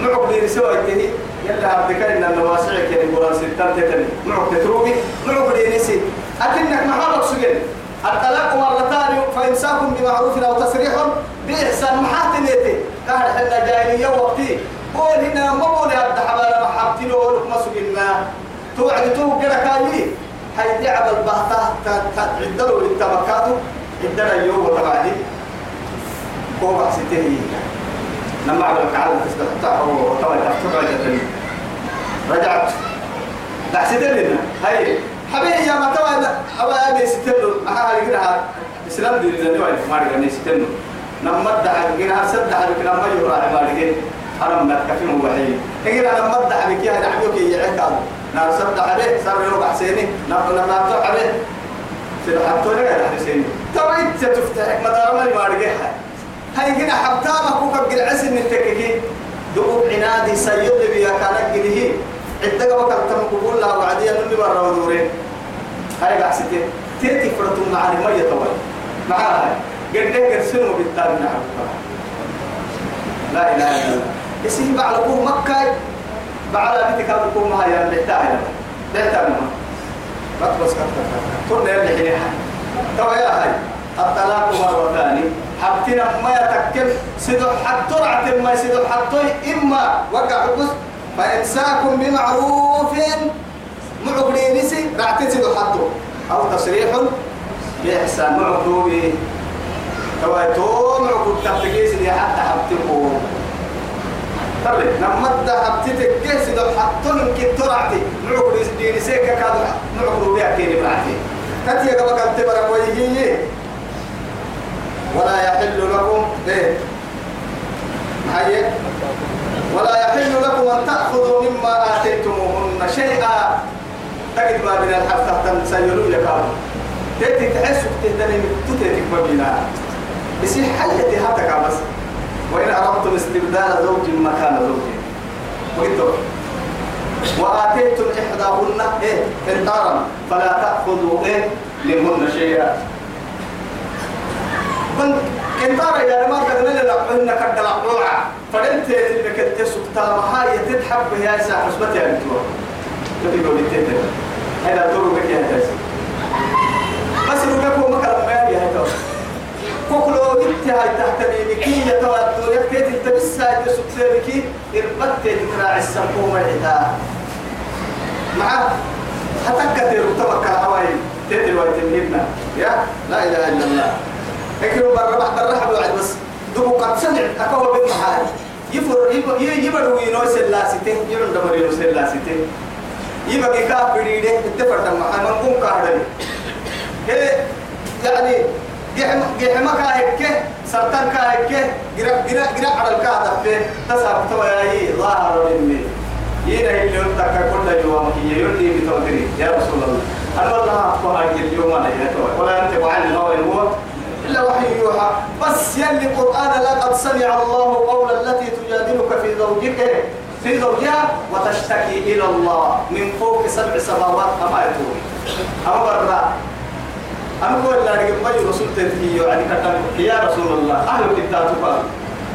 معقدين سوى التهي يلا عبدك إن النواسع كان يقولون ستان تتم معقد تروبي معقدين سي أكنك محارك سجن. الطلاق مرتان فإمساكم بمعروف أو تسريح بإحسان محاتنيتي قال حنا جاهلية وقتي. قول هنا قول يا حبالا محبتين ولك ما سجنا توعد تو كده كاي هاي دعب البهتة تعدلوا للتبكاتو عندنا اليوم وتبعدي. كوبا ستين لما عملك على تستطيع وطبعا تفتح رجعت. تحسدين لنا هاي. حبيبي يا ما توا أبا أبي ستلو أها لقينا إسلام دين لنا نوعي ما لقينا ستلو نما دع لقينا سد دع لقينا ما يورا ما لقينا أنا ما كفي موحي لقينا نما دع لقينا نعمل كي يعكال نار سد دع به صار يوم حسيني نقول نما توا به سيد حتى ولا حسيني توا إنت تفتح مدار ما لقينا هاي كنا حبتاما كوكا قلعس من تككي دقوب عنادي سيد بيا كانت قده عدة وقت تم قبول لها وعديا من برا ودورين هاي قاعدتي تيتي فرتم مع المية طول معاها قد قرسنوا بالتالي نعم. لا إله إلا الله. يسيه بعلقوه مكة. بعلا بيتك هي؟ اللي تعالى لا تعلم ما تبص كتر كنا اللي حينها توا يا هاي الطلاق مرتان حبتنا ما يتكل سيدو حتى رعت ما سيدو حتى إما وقع بس فإمساك بمعروف. معقلين نسي رعت سيدو حتى أو تصريح بإحسان. معقلو به توايتو معقل تحتكيس اللي حتى حبتكو طيب نمد حبتك كيس دو حتى يمكن ترعتي معقل ديني سيكا كادو معقلو بها كيني برعتي كتيا قبل كنت برا ويهي ولا يحل لكم إيه. هيا ولا يحل لكم أن تأخذوا مما آتيتموهن شيئا. تجد ما من الحق تحت سيلوا يقال تأتي تحسوا تهتني تتأتي بنا يصير حياتي هاتك بس. وإن أردتم استبدال زوج مكان زوج. وقلتوا وآتيتم إحداهن إيه؟ قنطارا. فلا تأخذوا إيه؟ منهن شيئا. من قنطارا يا ما قد لنا إن كد العروعة فلنت إنك تسكت هاي تتحب يا ساعة حسبتي يا بتوع تبي قولي تتر هذا دور بك يا تاس بس مكان ما يا هذا كوكلو انت هاي تحت بيبكي يا تودو يكتي تبس هاي تسكت بكي إربت تكراع السمكومة العتاء معه هتكتر وتوكل هواي تدري ويتمهمنا يا؟ لا إله إلا الله. اكرم برا بعد الرحب وعد بس. دبو قد سمع أكوه بالمحال يفر يبر وينو سلاسته يبر دمر ينو سلاسته يبقى كاف بديده اتفر دم من قوم كهدري إيه يعني جحم جحم كاهك سرطان كاهك جرا جرا جرا على الكهدف في تسعة توياي ظاهر مني. ينا اللي يتك كل يوم هي يردي بتوتري يا رسول الله. أنا والله أقوى اليوم أنا ولا أنت وعلي هو هو؟ إلا وحي يوحى. بس يلي قرآن لقد سمع الله قول التي تجادلك في زوجك في زوجها وتشتكي إلى الله. من فوق سبع سماوات كما يقول أما برا. أنا أقول لا نجيب ما رسول تنتهي يعني كتب يا رسول الله. أهل الكتاب تقال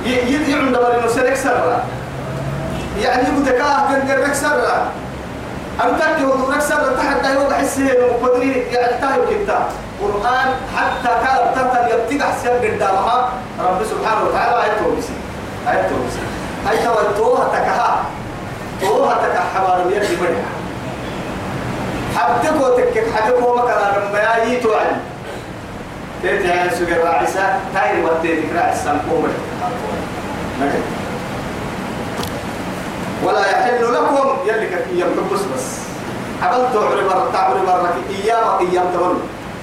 يعند بري نسلك سرا يعني تكاه كن قرك سرا أنت تقول سرا تحت أيوة حسه وقدري يعني تايو كتاب قرآن حتى كان تتن يبتدع سير قدامها رب سبحانه وتعالى آية توبسي آية توبسي هاي توا توها تكها توها تكها حوار بيك بدها حبتك وتكك حبك ومكان رمبيا يتو عن تيتي يعني سوق الراعسة تاير وتيتي راعسة مقومة ولا يحل لكم يلي كفي يمكن بس. بس عملت عربر تعبر برك إيام إيام تولوا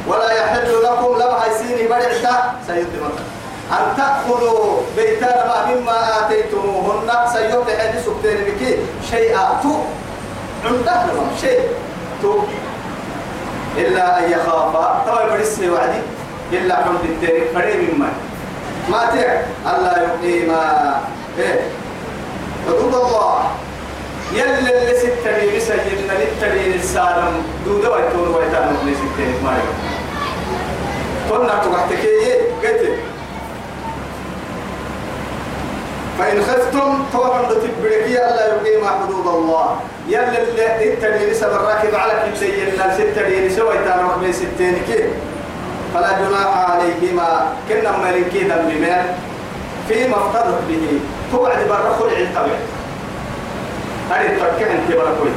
ولا يحل لكم لما هيسيني برعتا سيدنا أن تأخذوا بيتان ما مما آتيتموهن. سيوت حدي سبتين بكي. شيئا تو. عنده لهم شيء. تو إلا أن يخافا. طبعا برسي وعدي. إلا حمد التاني فريق مما ما تيك الله يقيما إيه. حدود الله. يلا اللي ستري بسجدنا للترين السالم دودة ويتون ويتان اللي ستري ماريو قلنا تبحتك إيه فإن خفتم طبعا تبركي ألا يقيم حدود الله. يلا اللي الترين سب الراكب على كل شيء الناس الترين سوى يتان وحمي ستين كيف فلا جناح عليهما. كنا ملكي ذنب فيما افترض به. توعد برا خلع الطبيعي هذه التركة انت برا كوي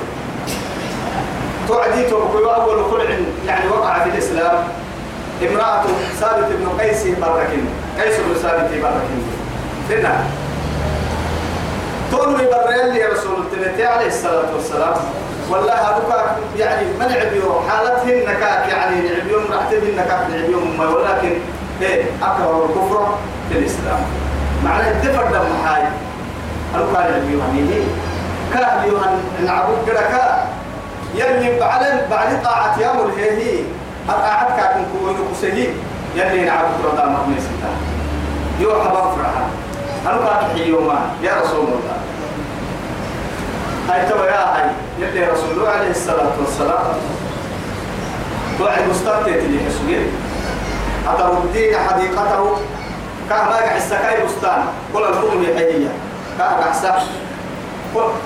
توعدي توكوي أول خلع يعني وقع في الإسلام. امرأة ثابت بن قيس بركن كيس الرسالة تبارك لنا تقول لي رسول الله عليه الصلاة والسلام؟ والله هذوك يعني ما نعبيو حالتهن كاك يعني نعبيهم رحتهن كاك نعبيهم ولكن إيه أكبر الكفر في الإسلام. معنى الدفر دم حاي. هذوك نعبيو هنيه كاه يوهن نعبد كذا يلي بعد بعد طاعة يا هي أقعد كاكم كونوا كسهي يلي نعبد رضا مهمي ستا يو كان يوما يا رسول الله. هاي تبا يا هاي. يلي رسول الله عليه الصلاة والسلام. توعد مستقطة اللي حسوين أتردين حديقته. كان ما قاعد السكاي بستان. كل الفضل يحيية كان قاعد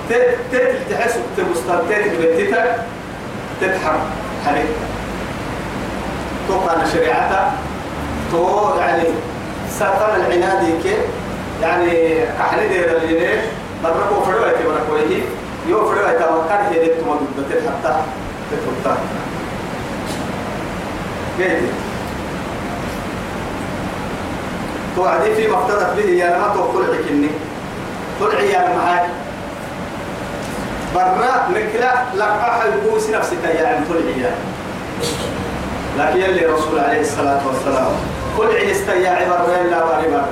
تت تت تحس بستان. تت بيتك تتحرك. حريق. تو كان شريعته تو يعني سرطان العنادي كي يعني كحلي دير اللي مركو فروا يتي مركو يجي يو فروا يتي وكان هي دي تما ضد حتى تتوتا كيف تو عدي في مفترض به يا ما تو كل حكني كل عيال معاك. برا نكلا لقاح البوس نفسك يا عم كل عيال. لكن يلي رسول عليه الصلاة والسلام كل عيستا يا عبر يلا باري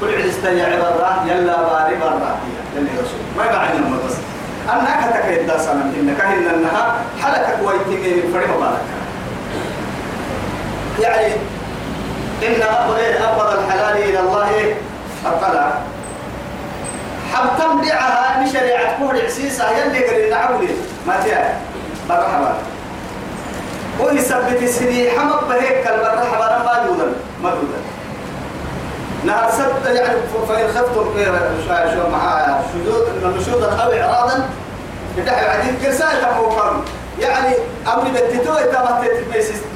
كل عيستا يا عبر يلا باري برا. يلي رسول ما يبعني ما بس. أنا كتك الداسنا إنك إن النها حلقة كويتي من فريق بالك يعني إن أفضل الحلال إلى الله الطلاق حب دعها مشريعة كور عسيسة. يلي قال نعولي ما جاء مرحبا ويثبت السري حمد بهيك المرحبا ما دودا ما نهار سبت يعني فإن خفتم شو مع شذوذ نشوذا أو إعراضا بدحي عديد كرسالة موقم يعني أمر بتتو إتما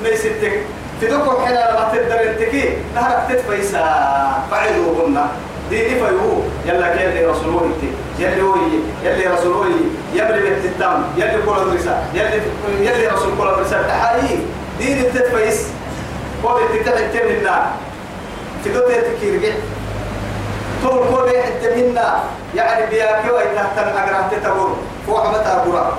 ميستك تدوكم حين لما تدر التكي نهرك تتفيسا. فعلوهن. ديني فيهو. يلا كيلي رسولوه يلي هو يلي رسولوه يبري بيت التام. يلي كل درسا يلي يلي رسول كل درسا تحايي دين التفيس هو بتتبع التمنى تدوت تكير جي طول كل حتى منا يعني بياكي ويتهتم أقرأ تتبور فوق متى أقرأ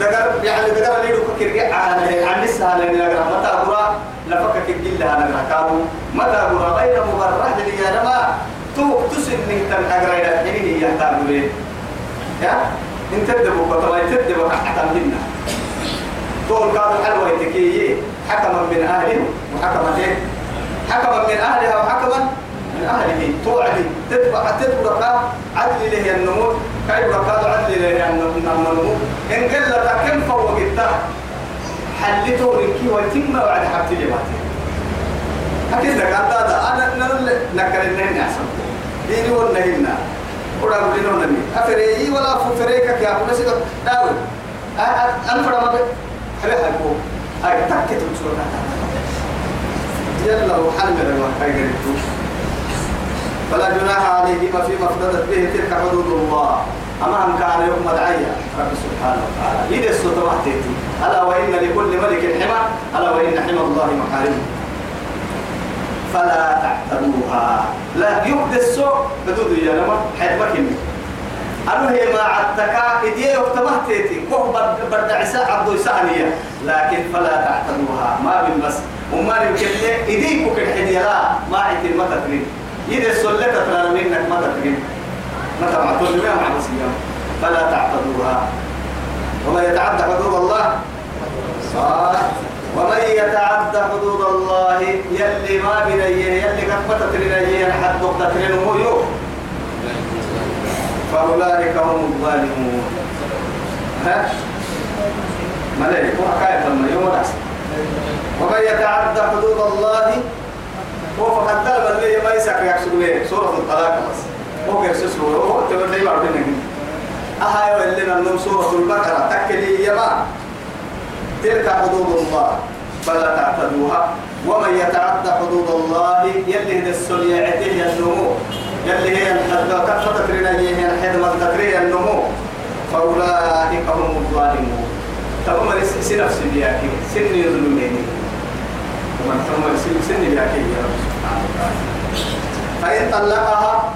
دقر يعني دقر اللي يدوك كيرجع على عن السهل اللي أقرأ متى أقرأ لفكك الجلة أنا أقرأ متى أقرأ غير مبرر لي أنا ما تو تسن من تن أقرأ إلى حين هي ليه يا؟ إن تدبوا كتما تدبوا حتى منا. تقول كاد الحلوة يتكي حكما من أهله وحكما إيه حكما من أهلها وحكما من أهله. توعدي. تتبع تتبع عدل له النمو كيف ركاد عدل له النمو إن قل كم فوقتها حلته لكي ويتم وعد حبتي لباتي أكيد لك هذا. أنا نكر النهن أحسن ديني والنهن ولا بلين ونمي أفريي ولا فريك يا أبو نسيت. داول أنا فرما بي حبيها الكو أي تكت بسرعة يلا وحل فلا جناح عليهما فيما افتدت به تلك حدود الله. أما أن كان يوم مدعية. رب سبحانه وتعالى. إذا السلطة ألا وإن لكل ملك حمى. ألا وإن حمى الله محارمه فلا تعتدوها. لا يبدي السوء بدود يا نما حيث أنا هي ما عدتك. إديه يكتمه تيتي كوه برد عساء يسانية لكن فلا تعتدوها. ما بالمس. وما يمكن إديك كل حدي لا ما عيت المتقلين إذا سلت ترى منك متقلين متى ما تقول ما مع فلا تعتدوها وما يتعدى حدود الله صالح ومن يتعدى حدود الله يلي ما بنيه يلي كفت ترينيه حد ترينه يو فأولئك هم الظالمون. ها؟ ملك وحكاية لما يوم العصر ومن يتعدى حدود الله هو فقد طلب اللي ما يسعك يكسب ليه سورة الطلاق بس. هو كيرسس له هو تبدأ يبعد منك. أهاي اللي نمنم سورة البقرة. تكلي يما تلك حدود الله. فلا تعتدوها. ومن يتعدى حدود الله يلي هد السليعته النمو. يلي هي الحد كفت ترينا هي الحد من تكري النمو. فأولئك هم الظالمون. تمام سن نفس بياكي سن يظلمين ومن ثم سن سن بياكي يا رب سبحانه وتعالى. فإن طلقها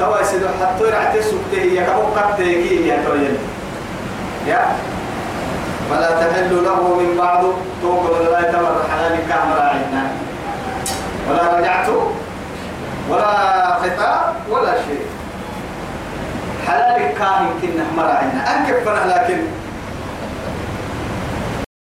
توا يسيد حتى يرعتي سكته هي كمو قتيكي يا توين يا. ولا تحل له من بعد توقف لا يتمر حلال كامرا عنا ولا رجعت ولا خطاب ولا شيء. حلال كاهن كنا مرا عنا أنكف لكن